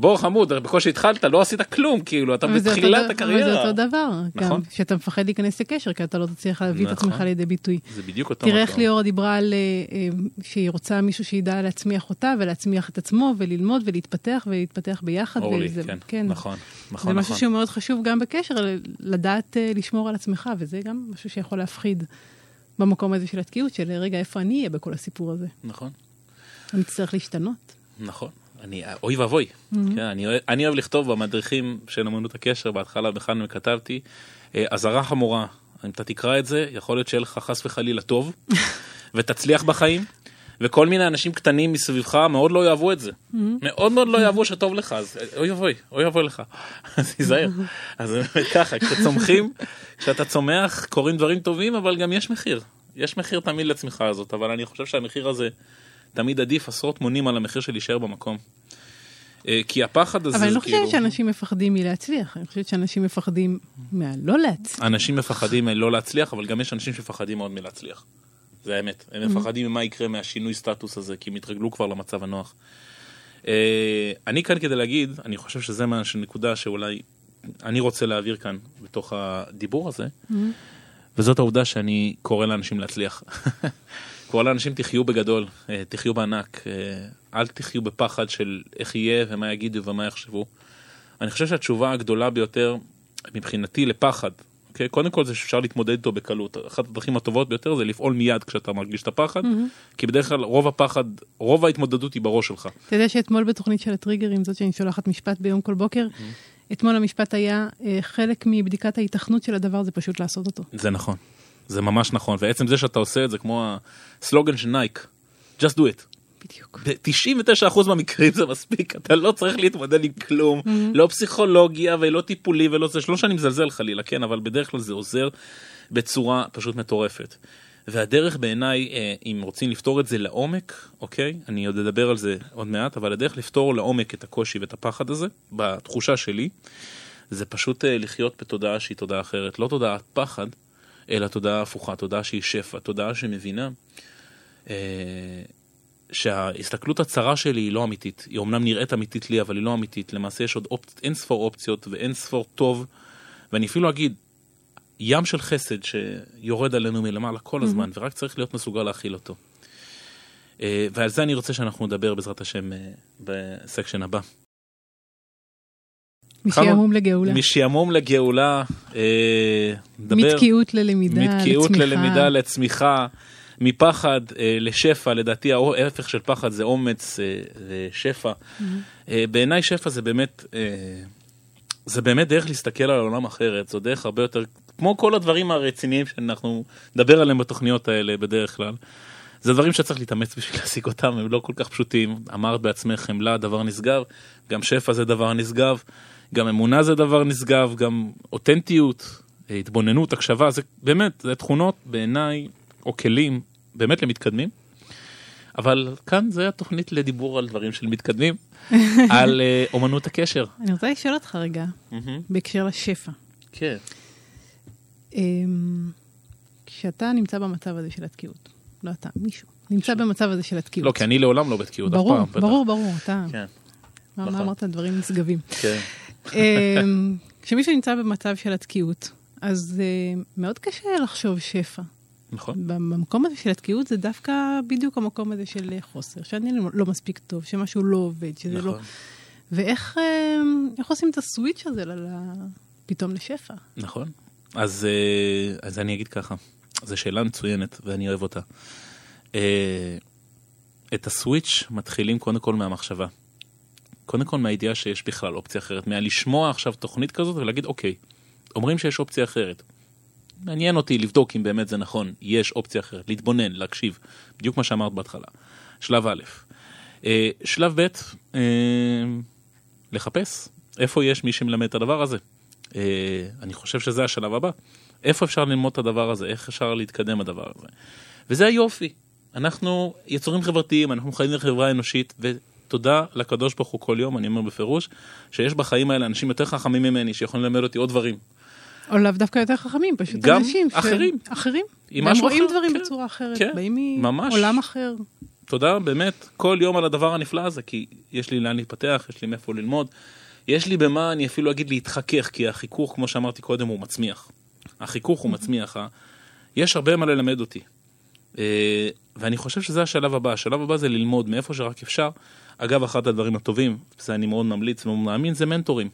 בוא חמוד, בקושי התחלת, לא עשית כלום, כאילו, אתה בתחילת הקריירה. אבל זה אותו דבר, נכון? שאתה מפחד להיכנס לקשר, כי אתה לא תצליח להביא את עצמך לידי ביטוי. זה בדיוק אותו. תראה איך ליאורה דיברה על שהיא רוצה מישהו שידע להצמיח אותה ולהצמיח את עצמו וללמוד ולהתפתח ולהתפתח ביחד. אורלי, כן, נכון, נכון. זה משהו שהוא מאוד חשוב גם בקשר, לדעת לשמור על עצמך, וזה גם משהו שיכול להפחיד במקום הזה של התקיעות, של רגע, איפה אני אהיה בכל הסיפור הזה. נכון. אני אצטרך להשתנות. נכון. אני, אוי ואבוי, mm-hmm. כן, אני, אני אוהב לכתוב במדריכים של אמנות הקשר, בהתחלה בכלל כתבתי, אה, אזהרה חמורה, אם אתה תקרא את זה, יכול להיות שיהיה לך חס וחלילה טוב, <laughs> ותצליח בחיים, וכל מיני אנשים קטנים מסביבך מאוד לא יאהבו את זה. Mm-hmm. מאוד מאוד לא יאהבו שטוב לך, אז אוי ואבוי, אוי ואבוי לך. <laughs> אז תיזהר. אז ככה, כשצומחים, כשאתה צומח, קורים דברים טובים, אבל גם יש מחיר. יש מחיר תמיד לצמיחה הזאת, אבל אני חושב שהמחיר הזה... תמיד עדיף עשרות מונים על המחיר של להישאר במקום. אה, כי הפחד הזה, אבל אני לא חושבת כאילו... שאנשים מפחדים מלהצליח, אני חושבת שאנשים מפחדים מהלא להצליח. אנשים מפחדים מלא להצליח, אבל גם יש אנשים שמפחדים מאוד מלהצליח. זה האמת. הם mm-hmm. מפחדים ממה יקרה מהשינוי סטטוס הזה, כי הם התרגלו כבר למצב הנוח. אה, אני כאן כדי להגיד, אני חושב שזה מה נקודה שאולי אני רוצה להעביר כאן בתוך הדיבור הזה, mm-hmm. וזאת העובדה שאני קורא לאנשים להצליח. <laughs> קורא לאנשים תחיו בגדול, אה, תחיו בענק, אה, אל תחיו בפחד של איך יהיה ומה יגידו ומה יחשבו. אני חושב שהתשובה הגדולה ביותר מבחינתי לפחד, okay? אוקיי? קודם כל זה שאפשר להתמודד איתו בקלות. אחת הדרכים הטובות ביותר זה לפעול מיד כשאתה מרגיש את הפחד, mm-hmm. כי בדרך כלל רוב הפחד, רוב ההתמודדות היא בראש שלך. אתה יודע שאתמול בתוכנית של הטריגרים, זאת שאני שולחת משפט ביום כל בוקר, mm-hmm. אתמול המשפט היה, אה, חלק מבדיקת ההיתכנות של הדבר זה פשוט לעשות אותו. זה נכון. זה ממש נכון, ועצם זה שאתה עושה את זה כמו הסלוגן של נייק, just do it. בדיוק. ב-99% מהמקרים זה מספיק, <laughs> אתה לא צריך להתמודד עם כלום, mm-hmm. לא פסיכולוגיה ולא טיפולי ולא זה, שלא שאני מזלזל חלילה, כן, אבל בדרך כלל זה עוזר בצורה פשוט מטורפת. והדרך בעיניי, אה, אם רוצים לפתור את זה לעומק, אוקיי, אני עוד אדבר על זה עוד מעט, אבל הדרך לפתור לעומק את הקושי ואת הפחד הזה, בתחושה שלי, זה פשוט אה, לחיות בתודעה שהיא תודעה אחרת, לא תודעת פחד, אלא תודעה הפוכה, תודעה שהיא שפע, תודעה שמבינה אה, שההסתכלות הצרה שלי היא לא אמיתית. היא אומנם נראית אמיתית לי, אבל היא לא אמיתית. למעשה יש עוד אופ... אין ספור אופציות ואין ספור טוב, ואני אפילו אגיד, ים של חסד שיורד עלינו מלמעלה כל הזמן, mm-hmm. ורק צריך להיות מסוגל להכיל אותו. אה, ועל זה אני רוצה שאנחנו נדבר בעזרת השם אה, בסקשן הבא. משעמום לגאולה. משעמום לגאולה. אה, מתקיעות ללמידה, מתקיעות ללמידה, לצמיחה. מפחד אה, לשפע, לדעתי ההפך של פחד זה אומץ אה, ושפע. Mm-hmm. אה, בעיניי שפע זה באמת, אה, זה באמת דרך להסתכל על העולם אחרת, זו דרך הרבה יותר, כמו כל הדברים הרציניים שאנחנו נדבר עליהם בתוכניות האלה בדרך כלל. זה דברים שצריך להתאמץ בשביל <laughs> להשיג אותם, הם לא כל כך פשוטים. אמרת בעצמך, חמלה דבר נשגב, גם שפע זה דבר נשגב. גם אמונה זה דבר נשגב, גם אותנטיות, התבוננות, הקשבה, זה באמת, זה תכונות בעיניי, או כלים, באמת למתקדמים. אבל כאן זה התוכנית לדיבור על דברים של מתקדמים, <laughs> על uh, אומנות הקשר. אני רוצה לשאול אותך רגע, בהקשר לשפע. כן. Um, כשאתה נמצא במצב הזה של התקיעות, לא אתה, מישהו, נמצא במצב הזה של התקיעות. לא, כי אני לעולם לא בתקיעות אף פעם. ברור, ברור, ברור, אתה... כן. מה נכון. אמרת? דברים נשגבים. כן. אמ, כשמישהו נמצא במצב של התקיעות, אז uh, מאוד קשה לחשוב שפע. נכון. במקום הזה של התקיעות זה דווקא בדיוק המקום הזה של חוסר, שאני לא, לא מספיק טוב, שמשהו לא עובד, שזה לא- נכון. לא... ואיך אה, איך עושים את הסוויץ' הזה ל... פתאום לשפע? נכון. אז, אה, אז אני אגיד ככה, זו שאלה מצוינת ואני אוהב אותה. אה, את הסוויץ' מתחילים קודם כל מהמחשבה. קודם כל מהידיעה שיש בכלל אופציה אחרת, מהלשמוע עכשיו תוכנית כזאת ולהגיד אוקיי, אומרים שיש אופציה אחרת. מעניין אותי לבדוק אם באמת זה נכון, יש אופציה אחרת, להתבונן, להקשיב, בדיוק מה שאמרת בהתחלה. שלב א'. אה, שלב ב', אה, לחפש איפה יש מי שמלמד את הדבר הזה. אה, אני חושב שזה השלב הבא. איפה אפשר ללמוד את הדבר הזה, איך אפשר להתקדם בדבר הזה. וזה היופי. אנחנו יצורים חברתיים, אנחנו חיים בחברה אנושית, ותודה לקדוש ברוך הוא כל יום, אני אומר בפירוש, שיש בחיים האלה אנשים יותר חכמים ממני, שיכולים ללמד אותי עוד דברים. או לאו דווקא יותר חכמים, פשוט גם אנשים. אחרים. ש... אחרים. משהו רואים אחר, דברים כן. בצורה אחרת, כן, באים. מעולם אחר. תודה באמת כל יום על הדבר הנפלא הזה, כי יש לי לאן להתפתח, יש לי מאיפה ללמוד. יש לי במה, אני אפילו אגיד להתחכך, כי החיכוך, כמו שאמרתי קודם, הוא מצמיח. החיכוך הוא מצמיח, ה- יש הרבה מה ללמד אותי. אה, ואני חושב שזה השלב הבא, השלב הבא זה ללמוד מאיפה שרק אפשר. אגב, אחד הדברים הטובים, זה אני מאוד ממליץ ומאוד מאמין, זה מנטורים.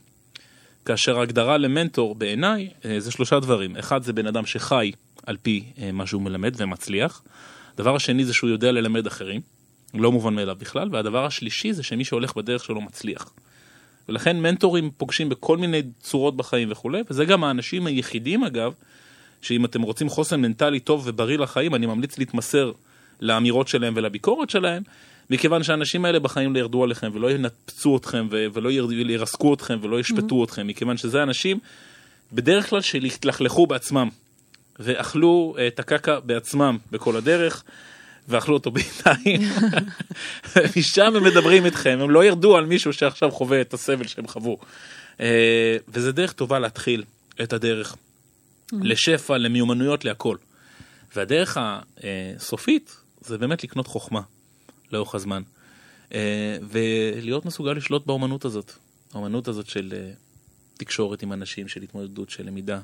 כאשר ההגדרה למנטור בעיניי אה, זה שלושה דברים. אחד זה בן אדם שחי על פי אה, מה שהוא מלמד ומצליח. הדבר השני זה שהוא יודע ללמד אחרים, לא מובן מאליו בכלל. והדבר השלישי זה שמי שהולך בדרך שלו מצליח. ולכן מנטורים פוגשים בכל מיני צורות בחיים וכולי, וזה גם האנשים היחידים אגב, שאם אתם רוצים חוסן מנטלי טוב ובריא לחיים, אני ממליץ להתמסר לאמירות שלהם ולביקורת שלהם, מכיוון שהאנשים האלה בחיים לא ירדו עליכם ולא ינפצו אתכם ו- ולא יר- ירסקו אתכם ולא ישפטו אתכם, מכיוון שזה אנשים בדרך כלל שהתלכלכו בעצמם, ואכלו אה, את הקקה בעצמם בכל הדרך. ואכלו אותו בעיניים, <laughs> ומשם הם מדברים איתכם, הם לא ירדו על מישהו שעכשיו חווה את הסבל שהם חוו. אה, וזה דרך טובה להתחיל את הדרך לשפע, למיומנויות, להכל. והדרך הסופית זה באמת לקנות חוכמה לאורך הזמן, אה, ולהיות מסוגל לשלוט באומנות הזאת, האומנות הזאת של אה, תקשורת עם אנשים, של התמודדות, של למידה,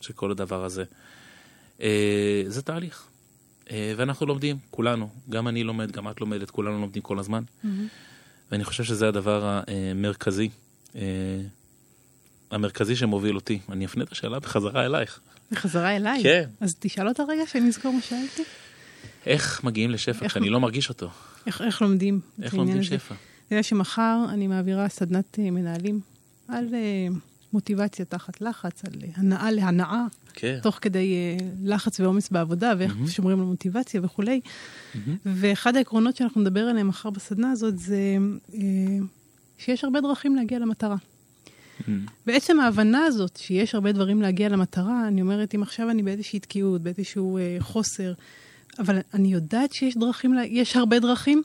של כל הדבר הזה. אה, זה תהליך. אה, ואנחנו לומדים, כולנו, גם אני לומד, גם את לומדת, כולנו לומדים כל הזמן. ואני חושב שזה הדבר המרכזי, אה, המרכזי שמוביל אותי. אני אפנה את השאלה בחזרה אלייך. בחזרה אליי. כן. אז תשאל אותה רגע, שאני אזכור מה שאלתי. איך מגיעים לשפע כשאני לא מרגיש אותו? איך, איך לומדים איך לומדים? שפע? אתה יודע שמחר אני מעבירה סדנת אה, מנהלים על אה, מוטיבציה תחת לחץ, על אה, הנאה להנאה, כן. תוך כדי אה, לחץ ועומס בעבודה, ואיך מהמם. שומרים על מוטיבציה וכולי. מהמם. ואחד העקרונות שאנחנו נדבר עליהם מחר בסדנה הזאת זה אה, שיש הרבה דרכים להגיע למטרה. מהמם. בעצם ההבנה הזאת שיש הרבה דברים להגיע למטרה, אני אומרת, אם עכשיו אני באיזושהי תקיעות, באיזשהו אה, חוסר, אבל אני יודעת שיש דרכים, יש הרבה דרכים,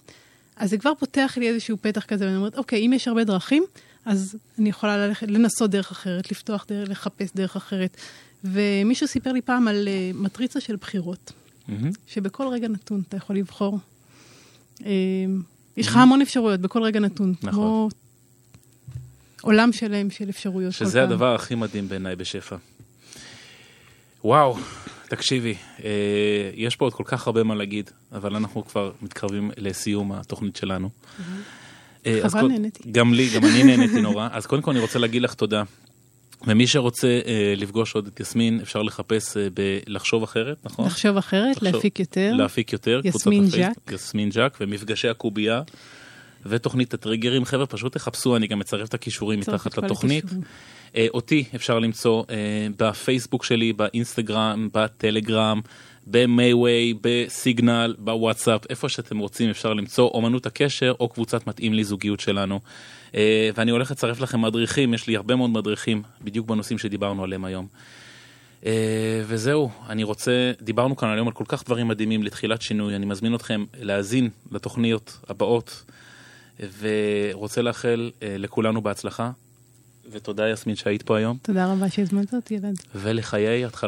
אז זה כבר פותח לי איזשהו פתח כזה, ואני אומרת, אוקיי, אם יש הרבה דרכים, אז אני יכולה ללכת, לנסות דרך אחרת, לפתוח דרך, לחפש דרך אחרת. ומישהו סיפר לי פעם על אה, מטריצה של בחירות, מהמם. שבכל רגע נתון אתה יכול לבחור. אה, יש לך המון אפשרויות בכל רגע נתון. נכון. כמו עולם שלם של אפשרויות. שזה. הדבר הכי מדהים בעיניי בשפע. וואו, תקשיבי, אה, יש פה עוד כל כך הרבה מה להגיד, אבל אנחנו כבר מתקרבים לסיום התוכנית שלנו. אה, אז חבל, נהניתי. גם לי, גם אני נהניתי נורא. אז קודם כל אני רוצה להגיד לך תודה. ומי שרוצה אה, לפגוש עוד את יסמין, אפשר לחפש אה, בלחשוב אחרת, נכון? לחשוב אחרת, לחשוב- להפיק יותר. להפיק יותר. יסמין ז'ק. יסמין ז'ק, ומפגשי הקובייה, ותוכנית הטריגרים. חבר'ה, פשוט תחפשו, אני גם מצרף את הכישורים מתחת לתוכנית. אה, אותי אפשר למצוא אה, בפייסבוק שלי, באינסטגרם, בטלגרם, במייווי, בסיגנל, בוואטסאפ, איפה שאתם רוצים אפשר למצוא אומנות הקשר או קבוצת מתאים לי זוגיות שלנו. אה, ואני הולך לצרף לכם מדריכים, יש לי הרבה מאוד מדריכים בדיוק בנושאים שדיברנו עליהם היום. אה, וזהו, אני רוצה, דיברנו כאן היום על כל כך דברים מדהימים לתחילת שינוי, אני מזמין אתכם להאזין לתוכניות הבאות, ורוצה לאחל אה, לכולנו בהצלחה, ותודה יסמין שהיית פה היום, תודה רבה שהזמנת אותי, אלעד. ולחיי התחלה.